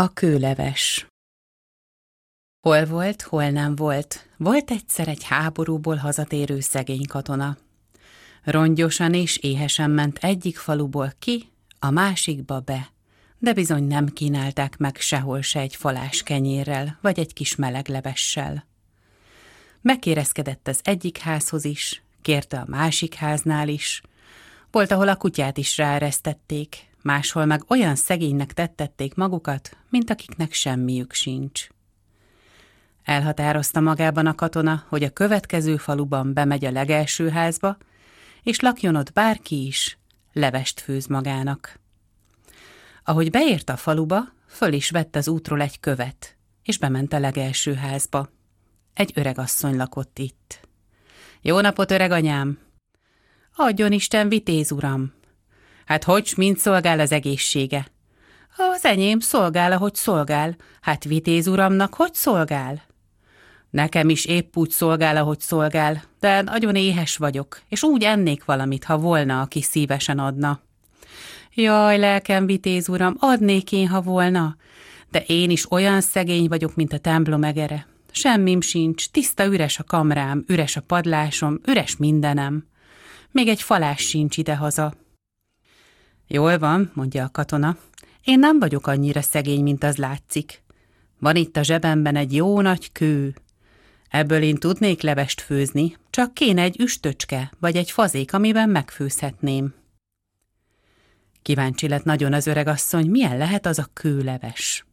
A kőleves. Hol volt, hol nem volt, volt egyszer egy háborúból hazatérő szegény katona. Rongyosan és éhesen ment egyik faluból ki, a másikba be, de bizony nem kínálták meg sehol se egy falás kenyérrel, vagy egy kis meleg levessel. Megkérezkedett az egyik házhoz is, kérte a másik háznál is, volt, ahol a kutyát is ráeresztették, máshol meg olyan szegénynek tettették magukat, mint akiknek semmiük sincs. Elhatározta magában a katona, hogy a következő faluban bemegy a legelső házba, és lakjon ott bárki is, levest főz magának. Ahogy beért a faluba, föl is vett az útról egy követ, és bement a legelső házba. Egy öreg asszony lakott itt. Jó napot, öreg anyám! Adjon Isten vitéz, uram! Hát hogy, mint szolgál az egészsége? Az enyém szolgál, ahogy szolgál. Hát vitéz uramnak hogy szolgál? Nekem is épp úgy szolgál, ahogy szolgál, de nagyon éhes vagyok, és úgy ennék valamit, ha volna, aki szívesen adna. Jaj, lelkem, vitéz uram, adnék én, ha volna, de én is olyan szegény vagyok, mint a templom egere. Semmim sincs, tiszta üres a kamrám, üres a padlásom, üres mindenem. Még egy falás sincs idehaza. Jól van, mondja a katona. Én nem vagyok annyira szegény, mint az látszik. Van itt a zsebemben egy jó nagy kő. Ebből én tudnék levest főzni, csak kéne egy üstöcske, vagy egy fazék, amiben megfőzhetném. Kíváncsi lett nagyon az öregasszony, milyen lehet az a kőleves.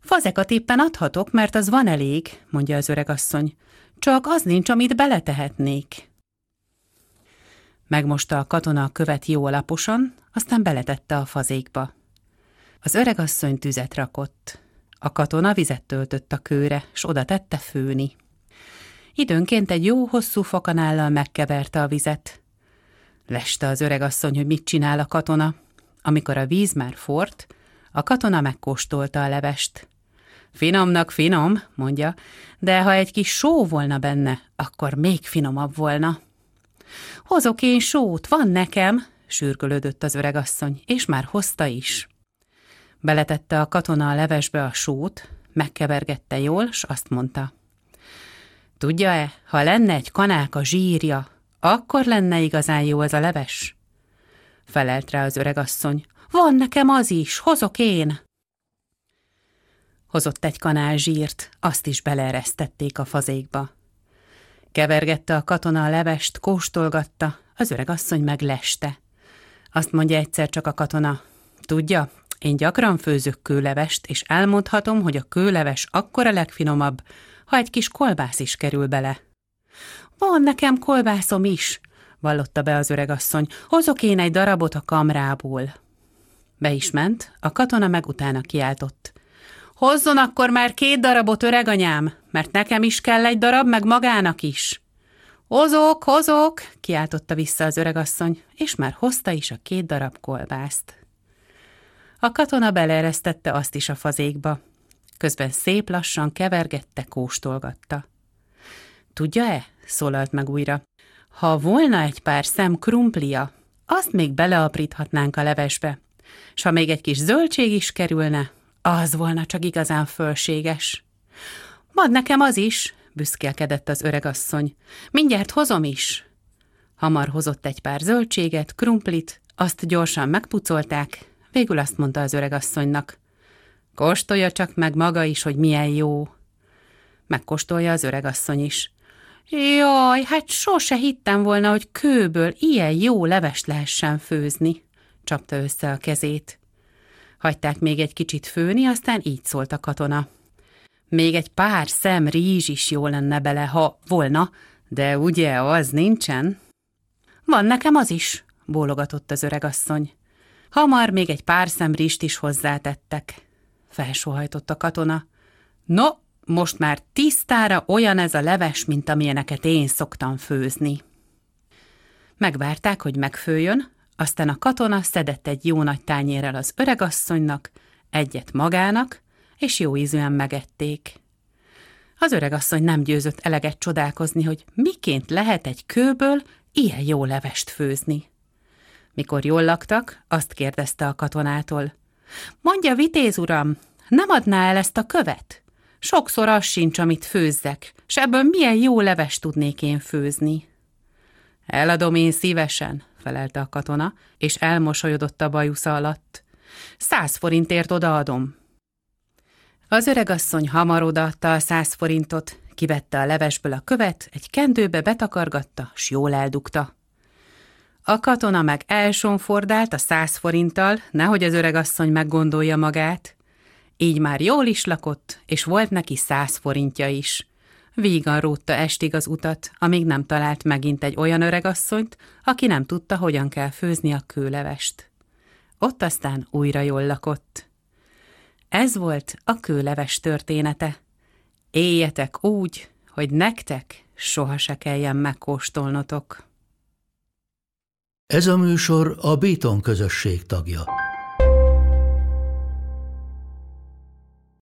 Fazekat éppen adhatok, mert az van elég, mondja az öregasszony. Csak az nincs, amit beletehetnék. Megmosta a katona a követ jó alaposan, aztán beletette a fazékba. Az öregasszony tüzet rakott. A katona vizet töltött a kőre, s oda tette főni. Időnként egy jó hosszú fakanállal megkeverte a vizet. Leste az öregasszony, hogy mit csinál a katona. Amikor a víz már fort, a katona megkóstolta a levest. Finomnak finom, mondja, de ha egy kis só volna benne, akkor még finomabb volna. Hozok én sót, van nekem, sürgölődött az öregasszony, és már hozta is. Beletette a katona a levesbe a sót, megkevergette jól, s azt mondta. Tudja-e, ha lenne egy kanálka zsírja, akkor lenne igazán jó az a leves? Felelt rá az öregasszony. Van nekem az is, hozok én. Hozott egy kanál zsírt, azt is beleeresztették a fazékba. Kevergette a katona a levest, kóstolgatta, az öregasszony meg leste. Azt mondja egyszer csak a katona. Tudja, én gyakran főzök kőlevest, és elmondhatom, hogy a kőleves akkor a legfinomabb, ha egy kis kolbász is kerül bele. Van nekem kolbászom is, vallotta be az öregasszony. Hozok én egy darabot a kamrából. Be is ment, a katona meg utána kiáltott. Hozzon akkor már két darabot, öreganyám, mert nekem is kell egy darab, meg magának is. Hozok, hozok, kiáltotta vissza az öregasszony, és már hozta is a két darab kolbászt. A katona beleeresztette azt is a fazékba. Közben szép lassan kevergette, kóstolgatta. Tudja-e, szólalt meg újra, ha volna egy pár szem krumplia, azt még beleapríthatnánk a levesbe, s ha még egy kis zöldség is kerülne, az volna csak igazán fölséges. Mad nekem az is, büszkélkedett az öregasszony. Mindjárt hozom is. Hamar hozott egy pár zöldséget, krumplit, azt gyorsan megpucolták, végül azt mondta az öregasszonynak. Kóstolja csak meg maga is, hogy milyen jó. Megkóstolja az öregasszony is. Jaj, hát sose hittem volna, hogy kőből ilyen jó levest lehessen főzni, csapta össze a kezét. Hagyták még egy kicsit főni, aztán így szólt a katona. Még egy pár szem rizs is jó lenne bele, ha volna, de ugye az nincsen? Van nekem az is, bólogatott az öregasszony. Hamar még egy pár szem rizst is hozzátettek. Felsóhajtott a katona. No, most már tisztára olyan ez a leves, mint amilyeneket én szoktam főzni. Megvárták, hogy megfőjön, aztán a katona szedett egy jó nagy tányérrel az öregasszonynak, egyet magának, és jó ízűen megették. Az öregasszony nem győzött eleget csodálkozni, hogy miként lehet egy kőből ilyen jó levest főzni. Mikor jól laktak, azt kérdezte a katonától. Mondja, vitéz uram, nem adná el ezt a követ? Sokszor az sincs, amit főzzek, s ebből milyen jó leves tudnék én főzni. Eladom én szívesen, felelte a katona, és elmosolyodott a bajusza alatt. Száz forintért odaadom. Az öregasszony hamar odaadta a száz forintot, kivette a levesből a követ, egy kendőbe betakargatta, s jól eldugta. A katona meg elsonfordált a száz forinttal, nehogy az öregasszony meggondolja magát. Így már jól is lakott, és volt neki száz forintja is. Vígan rótta estig az utat, amíg nem talált megint egy olyan öregasszonyt, aki nem tudta, hogyan kell főzni a kőlevest. Ott aztán újra jól lakott. Ez volt a kőleves története. Éljetek úgy, hogy nektek soha se kelljen megkóstolnotok. Ez a műsor a Béton közösség tagja.